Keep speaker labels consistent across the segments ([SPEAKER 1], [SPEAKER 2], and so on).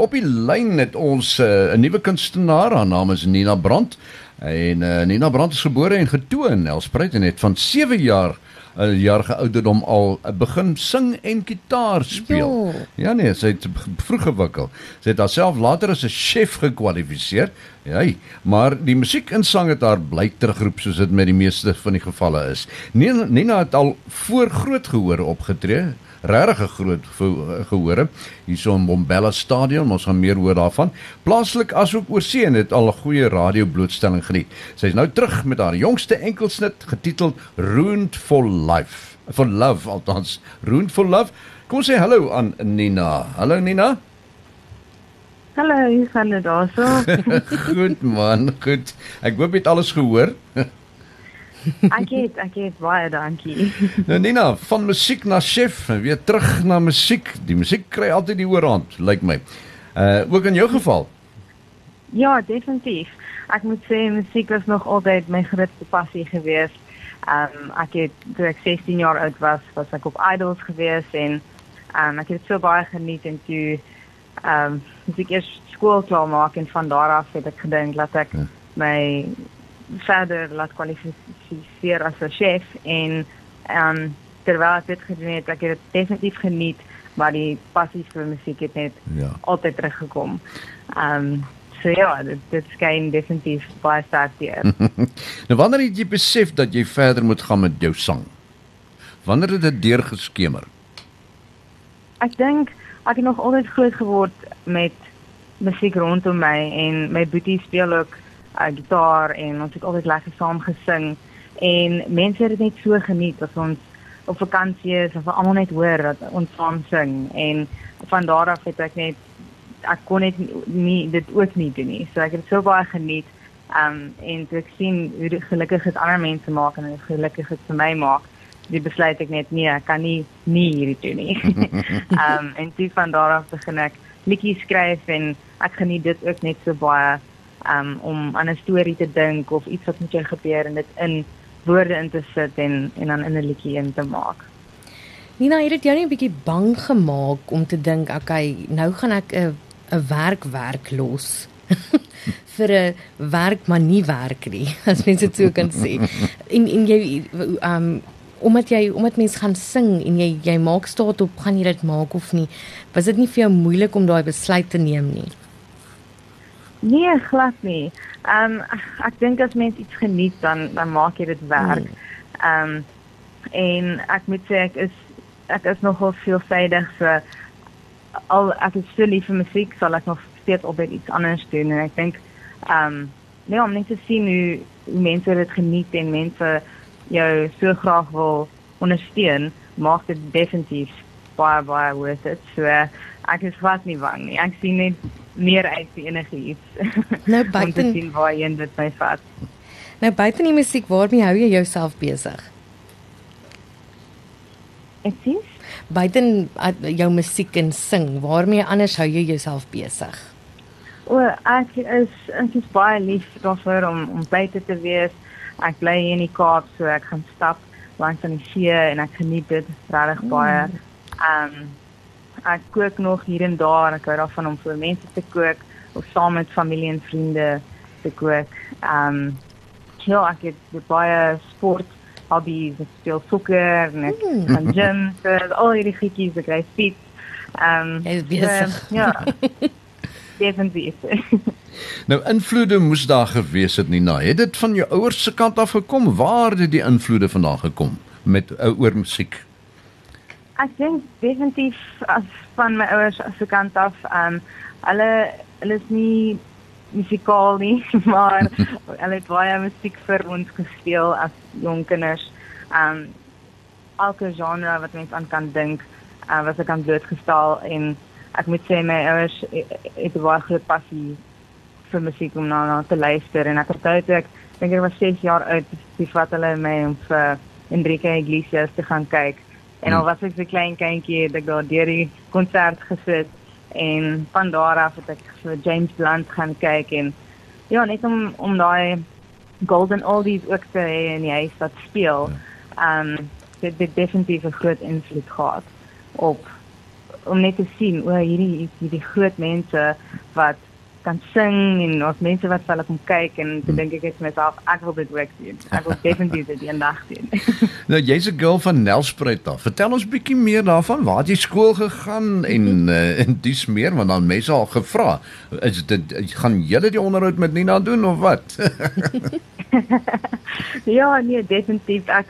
[SPEAKER 1] Op die lyn het ons eh, 'n uh, nuwe kunstenaar, haar naam is Nina Brandt. En uh, Nina Brandt is gebore en getoon in Elspruit en het van 7 jaar 'n jaar geouderdom al uh, begin sing en gitaar speel. Jo. Ja nee, sy het vroeg gewikkel. Sy het haarself later as 'n chef gekwalifiseer. Ja, maar die musiek en sang het haar bly terugroep soos dit met die meeste van die gevalle is. Nina, het al voor groot gehoor opgetree regtig 'n groot gehore hierso in Bombella Stadion ons gaan meer hoor daarvan plaaslik asook oor see en het al 'n goeie radio blootstelling geniet sy is nou terug met haar jongste enkelsnit getiteld Ruined for Life for Love althans Ruined for Love kom sê hallo aan Nina hallo Nina
[SPEAKER 2] Hallo, hoe gaan dit daarso?
[SPEAKER 1] goed man, goed. Ek hoop jy het alles gehoor.
[SPEAKER 2] ek het ek het baie dankie.
[SPEAKER 1] nou Nina, van musiek na chef, weer terug na musiek. Die musiek kry altyd die oorhand, lyk like my. Uh ook in jou geval?
[SPEAKER 2] Ja, definitief. Ek moet sê musiek was nog altyd my grootste passie geweest. Um ek het toe ek 16 jaar oud was, was ek op Idols geweest en um ek het dit so baie geniet en toe um musiek eers skool klaar maak en van daar af het ek gedink dat ek ja. my verder laat kwalifiseer as 'n chef en um, terwyl ek dit gedoen het, ek het dit definitief geniet, maar die passie vir musiek het net ja. altyd teruggekom. Ehm um, so ja, dit dit skyn definitief baie sterk hier.
[SPEAKER 1] nou wanneer het jy besef dat jy verder moet gaan met jou sang? Wanneer het dit deurgeskemer?
[SPEAKER 2] Ek dink ek het nog altyd groot geword met musiek rondom my en my boetie speel ook uh, gitaar en ons het altyd lekker saam gesing en mense het dit net so geniet as ons op vakansie is of almal net hoor dat ons saam sing en van daar af het ek net ek kon net nie dit ook nie doen nie so ek het so baie geniet um en ek sien hoe gelukkig dit ander mense maak en hoe gelukkig dit vir my maak die besluit ek net nee ek kan nie nie hierdie doen nie um en toe van daar af begin ek liedjies skryf en ek geniet dit ook net so baie um, om aan 'n storie te dink of iets wat met jou gebeur en dit in woorde in te sit en en dan in 'n liedjie in te maak.
[SPEAKER 3] Nina, het dit jou nie 'n bietjie bang gemaak om te dink, okay, nou gaan ek 'n 'n werk werk los vir 'n werk maar nie werk nie, as mens dit so kan sê. En en jy um omdat jy omdat mense gaan sing en jy jy maak staat op gaan jy dit maak of nie, was dit nie vir jou moeilik om daai besluit te neem nie?
[SPEAKER 2] Nee, glad nie. Ehm um, ek dink as mens iets geniet dan dan maak jy dit werk. Ehm um, en ek moet sê ek is ek is nogal veelsidig so al ek is so lief vir musiek, sal ek nog steeds op iets anders doen en ek dink ehm um, nee om net te sien hoe, hoe mense dit geniet en mense jou so graag wil ondersteun, maak dit definitief baie baie worth it. So ek is glad nie bang nie. Ek sien net meer uit vir enigiets. Nou buite sien waar jy dit my vat.
[SPEAKER 3] Nou buite die musiek, waarmee hou jy jouself besig?
[SPEAKER 2] Ek sien
[SPEAKER 3] buite jou musiek en sing, waarmee anders hou jy jouself besig?
[SPEAKER 2] O, ek is ek is baie lief daarvoor om om buite te wees. Ek bly hier in die Kaap, so ek gaan stap langs aan die see en ek geniet dit regtig baie. Ehm um, ek kook nog hier en daar en ek hou daarvan om vir mense te kook of saam met familie en vriende te kook. Ehm um, ja, ek het baie sport hobbies, ek speel sokker en ek mm. gaan gym, so al hierdie goedjies ek fiets. Ehm um,
[SPEAKER 3] is besig.
[SPEAKER 2] Um, ja. Definitief.
[SPEAKER 1] nou invloede moes daar gewees het nie na. Het dit van jou ouers se kant af gekom? Waar het die invloede vandaan gekom met uh, oor musiek?
[SPEAKER 2] Ek dink definitief as van my ouers se kant af, ehm um, hulle hulle is nie musikaal nie, maar hulle het baie musiek vir ons gespeel as jong kinders. Ehm um, elke genre wat mens aan kan dink, uh, was ek aan blootgestel en ek moet sê my ouers het 'n baie groot passie vir musiek om na, na te luister en ek het toe ek dink ek was 6 jaar oud, dis wat hulle my om vir Enrique Iglesias te gaan kyk. En al was ek so klein kindjie, het ek daar deur die konsert gesit en van daar af het ek vir James Blunt gaan kyk en ja, net om om daai golden oldies ook te hê in die huis wat speel. Ja. Um dit het definitief 'n groot invloed gehad op om net te sien o hierdie hierdie groot mense wat kan sing en ons mense wat vir hulle kom kyk en toe dink ek net myself ek wil dit ook doen. Ek wil definitief dit eendag doen.
[SPEAKER 1] nou jy's 'n girl van Nelspruit daar. Vertel ons bietjie meer daarvan. Waar het jy skool gegaan en uh, en dis meer want dan mense al gevra. Is dit gaan julle die onderhoud met Nina doen of wat?
[SPEAKER 2] ja, nee, definitief ek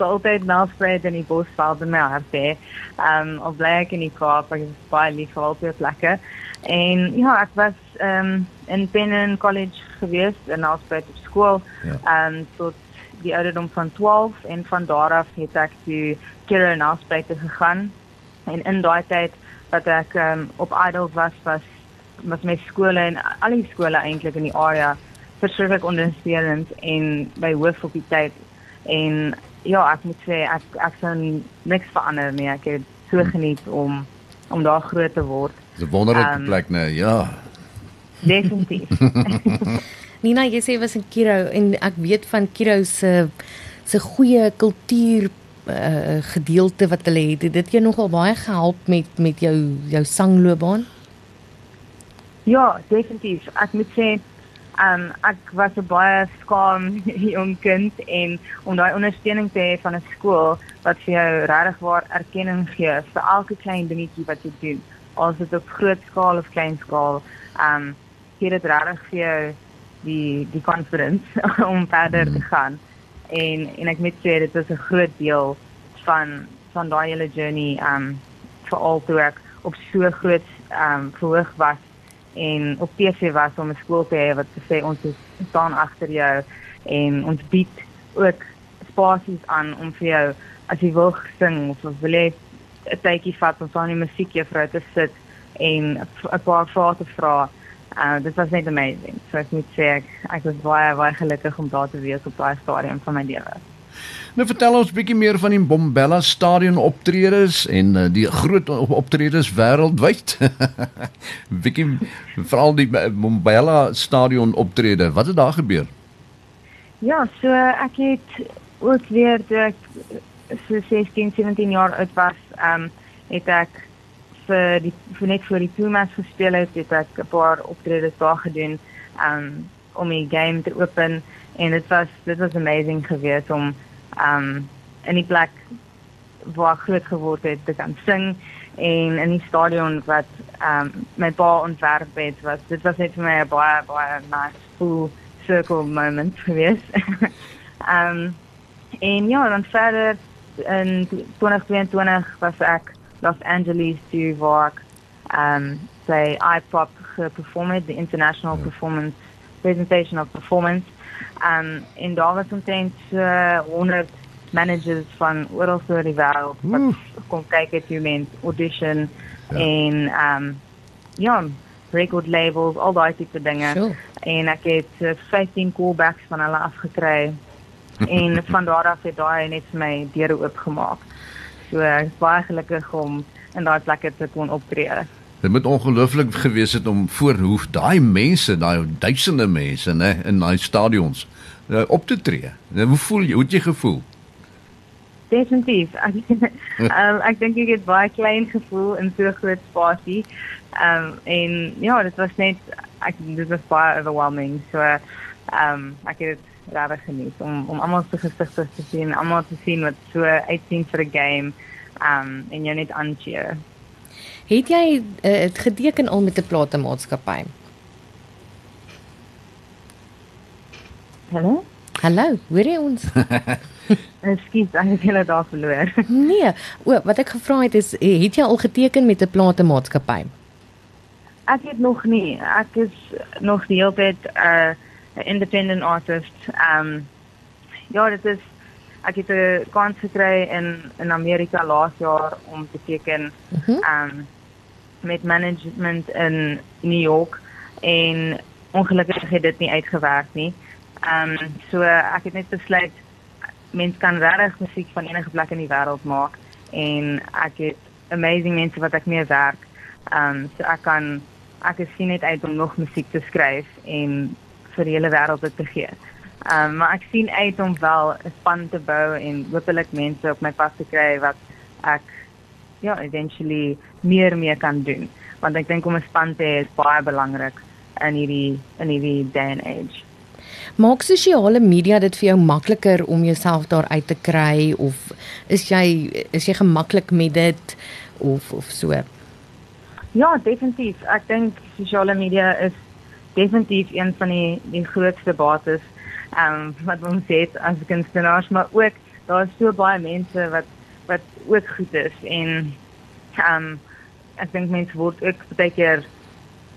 [SPEAKER 2] sou altyd Nelspruit in die Bosveld in my hart hê. Ehm um, of bly ek in die Kaap, ek is baie lief vir al die plekke. En ja, ek was um, in Penn College gewees in Nelspruit op skool. Ja. Um tot die ouderdom van 12 en van daar af het ek toe Kira Nelspruit gegaan. En in daai tyd wat ek um, op Idol was was was my skole en al die skole eintlik in die area verskriklik ondersteunend en by hoof op die tyd en ja ek moet sê ek ek sou niks verander nie ek het so geniet om om daar groot te word.
[SPEAKER 1] Dis 'n wonderlike um, plek nee ja.
[SPEAKER 2] Definitief.
[SPEAKER 3] Nina, jy sê was in Kiro en ek weet van Kiro se se goeie kultuur uh, gedeelte wat hulle het. Het dit jou nogal baie gehelp met met jou jou sangloopbaan?
[SPEAKER 2] Ja, definitief. Ek moet sê um ek was 'n baie skaam jong kind en om daai ondersteuning te hê van 'n skool wat vir jou regtig waar erkenning gee vir elke klein dingetjie wat jy doen, al is dit op groot skaal of klein skaal. Um gee dit regtig vir jou die die confidence om verder mm. te gaan. En en ek moet sê dit was 'n groot deel van van daai hele journey um vir al toe ek op so groot um verhoog was en op TV was om 'n skool te hê wat sê ons staan agter jou en ons bied ook spasies aan om vir jou as jy wil sing of wil jy 'n tydjie vat om van die musiekjuffrou te sit en 'n paar vrae te vra Uh dit was net amazing. So ek moet sê ek ek was baie baie gelukkig om daar te wees op daai stadium van my lewe.
[SPEAKER 1] Nou vertel ons bietjie meer van die Bombella Stadion optredes en uh, die groot optredes wêreldwyd. bietjie veral die Bombella Stadion optrede. Wat het daar gebeur?
[SPEAKER 2] Ja, so ek het ook weer toe ek so 16, 17 jaar oud was, ehm um, het ek vir die vir net vir die Pumas gespeel het, het ek 'n paar optredes daar gedoen um om die game te open en dit was dit was amazing geweest om um in die plek waar ek groot geword het te kan sing en in die stadion wat um my pa ontwerp het was dit was net vir my 'n baie baie nice full circle moment geweest. um en ja, dan verder in 2022 was ek Los Angeles toe waar ek um sy iPop geperform het, the international mm. performance presentation of performance. Um in daar was omtrent uh, 100 managers van oral oor die wêreld wat kom kyk het hoe mens audition ja. en um ja, record labels, al daai tipe dinge. Sure. En ek het uh, 15 callbacks van hulle afgekry. en van daar af het daai net vir my deure oopgemaak. So ek is baie gelukkig om in daai plekke te kon optree.
[SPEAKER 1] Dit moet ongelooflik gewees het om voor hoef daai mense, daai duisende mense, nê, in daai stadions uh, op te tree. Nou, hoe voel jy? Hoe het jy gevoel?
[SPEAKER 2] Definitief. Ek um, ek dink ek het baie klein gevoel in so 'n groot spasie. Ehm um, en ja, dit was net ek dit was baie overwhelming. So ehm um, ek het regtig geniet om om almal se gesigte te sien, almal te sien wat so uitsien vir 'n game, um en jy net aancheer.
[SPEAKER 3] Het jy dit uh, geteken al met 'n platemaatskappy?
[SPEAKER 2] Hallo?
[SPEAKER 3] Hallo, hoor jy ons?
[SPEAKER 2] Ekskuus, ek het julle daar verloor.
[SPEAKER 3] nee, o, wat ek gevra het is het jy al geteken met 'n platemaatskappy?
[SPEAKER 2] Ek het nog nie. Ek is nog die hele tyd 'n uh, independent artist. Um ja, dit is ek het 'n kans gekry in in Amerika laas jaar om te teken mhm. -huh. um met management in New York en ongelukkig het dit nie uitgewerk nie. Um so ek het net besluit mens kan regtig musiek van enige plek in die wêreld maak en ek het amazing mense wat ek mee werk. Um so ek kan ek is sien net uit om nog musiek te skryf en vir die hele wêreld te gee. Um, maar ek sien uit om wel 'n span te bou en hopelik mense op my pad te kry wat ek ja, eventually meer mee kan doen. Want ek dink om 'n span te hê is baie belangrik in hierdie in hierdie day and age.
[SPEAKER 3] Maak sosiale media dit vir jou makliker om jouself daar uit te kry of is jy is jy gemaklik met dit of of so?
[SPEAKER 2] Ja, definitief. Ek dink sosiale media is definitief een van die die grootste bates ehm um, wat ons het as kunstenaars, maar ook daar is so baie mense wat wat ook goed is en ehm um, ek dink mense word ook baie keer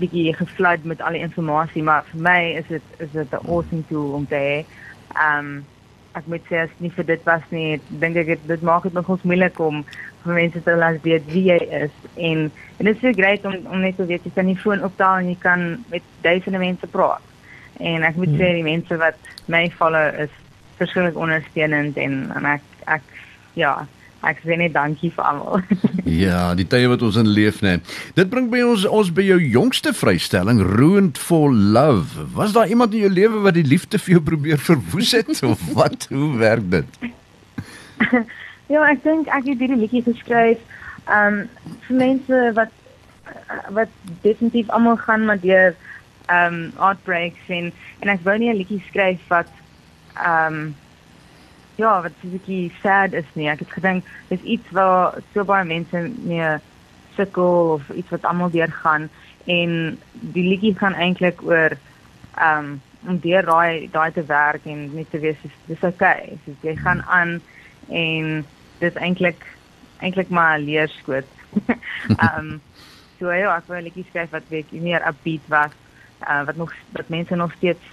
[SPEAKER 2] bietjie geflood met al die inligting, maar vir my is dit is dit 'n awesome tool om te hê. Ehm um, ek moet sê as nie vir dit was nie, dink ek dit, dit maak dit nogals moeilik om vir mense te laat weet wie jy is en en dit is so great om om net te weet jy kan nie foon opdaal en jy kan met duisende mense praat. En ek moet hmm. sê die mense wat my follow is verskriklik ondersteunend en en ek ek ja, Ek sê net dankie vir almal.
[SPEAKER 1] ja, die tye wat ons in leef nê. Dit bring by ons ons by jou jongste vrystelling Ruined for Love. Was daar iemand in jou lewe wat die liefde vir jou probeer verwoes het of wat? Hoe werk dit?
[SPEAKER 2] ja, ek dink ek het hierdie liedjie geskryf um vir mense wat wat definitief almal gaan maar deur um heartbreaks en en ek wou nie 'n liedjie skryf wat um ja, wat so 'n bietjie sad is nie. Ek het gedink dis iets waar so baie mense mee sukkel of iets wat almal deurgaan en die liedjie gaan eintlik oor ehm um, om deur daai daai te werk en net te wees dis dis okay. So jy gaan aan en dis eintlik eintlik maar leerskoot. Ehm um, so ja, ek wou 'n liedjie skryf wat weet meer upbeat was, uh, wat nog wat mense nog steeds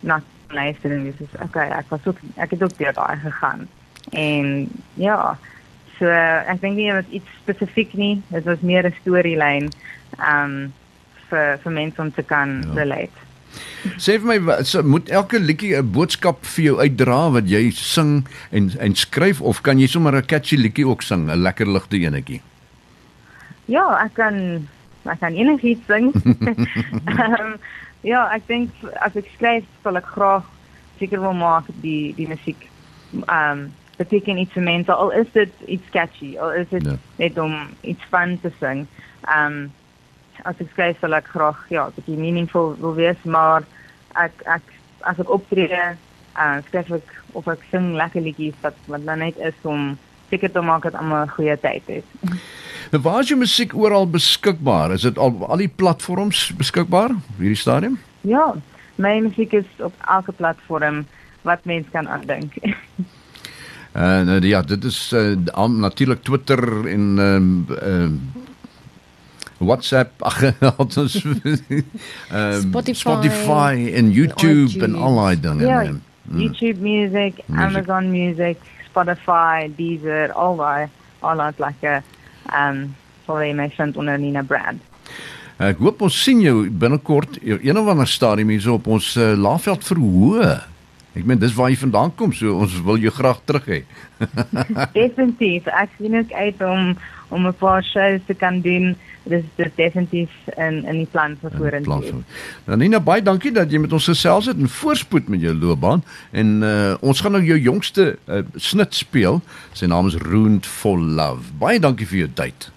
[SPEAKER 2] na luister en dis is okay, ek was ook ek het ook deur daai gegaan. En ja, so ek dink nie dit was iets spesifiek nie, dit was meer 'n storielyn um vir vir mense om te kan ja. relate.
[SPEAKER 1] Sê vir my, so, moet elke liedjie 'n boodskap vir jou uitdra wat jy sing en en skryf of kan jy sommer 'n catchy liedjie ook sing, 'n lekker ligte enetjie?
[SPEAKER 2] Ja, ek kan ek kan enigiets sing. um, Ja, ek dink as ek skryf, sal ek graag seker wil maak die die musiek ehm um, beteken iets vir mense al is dit iets catchy al is dit ja. net om iets fun te sing. Ehm um, as ek skryf, sal ek graag ja, 'n bietjie meaningful wil wees, maar ek ek as ek optree, uh, skryf ek of ek sing lekker liedjies wat wat dan net is om seker te maak dat almal 'n goeie tyd het.
[SPEAKER 1] Nou waar is jou musiek oral beskikbaar? Is dit al al die platforms beskikbaar op hierdie stadium?
[SPEAKER 2] Ja, my musiek is op elke platform wat mens kan aandink.
[SPEAKER 1] En uh, ja, dit is uh, natuurlik Twitter en ehm uh, uh, WhatsApp, ag ons
[SPEAKER 3] ehm Spotify,
[SPEAKER 1] Spotify en YouTube en al daai dinge.
[SPEAKER 2] Ja, mm. YouTube music, music, Amazon music, Spotify, Deezer, al daai al daai plekke ehm um, vir my vind onder Nina Brand.
[SPEAKER 1] Ek hoop ons sien jou binnekort een of ander stadium hier op ons uh, Laagveld verhoog. Ek meen dis waar jy vandaan kom, so ons wil jou graag terug hê.
[SPEAKER 2] definitief. Ek sien ook uit om om 'n paar shows te kan doen. Dis dis definitief 'n 'n plan vir vorentoe.
[SPEAKER 1] Nou Nina, baie dankie dat jy met ons gesels het en voorspoed met jou loopbaan. En uh, ons gaan nou jou jongste uh, snit speel. Sy naam is Ruined for Love. Baie dankie vir jou tyd.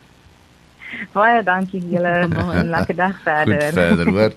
[SPEAKER 2] Baie dankie julle. 'n Lekker dag verder.
[SPEAKER 1] Goed verder, hoor.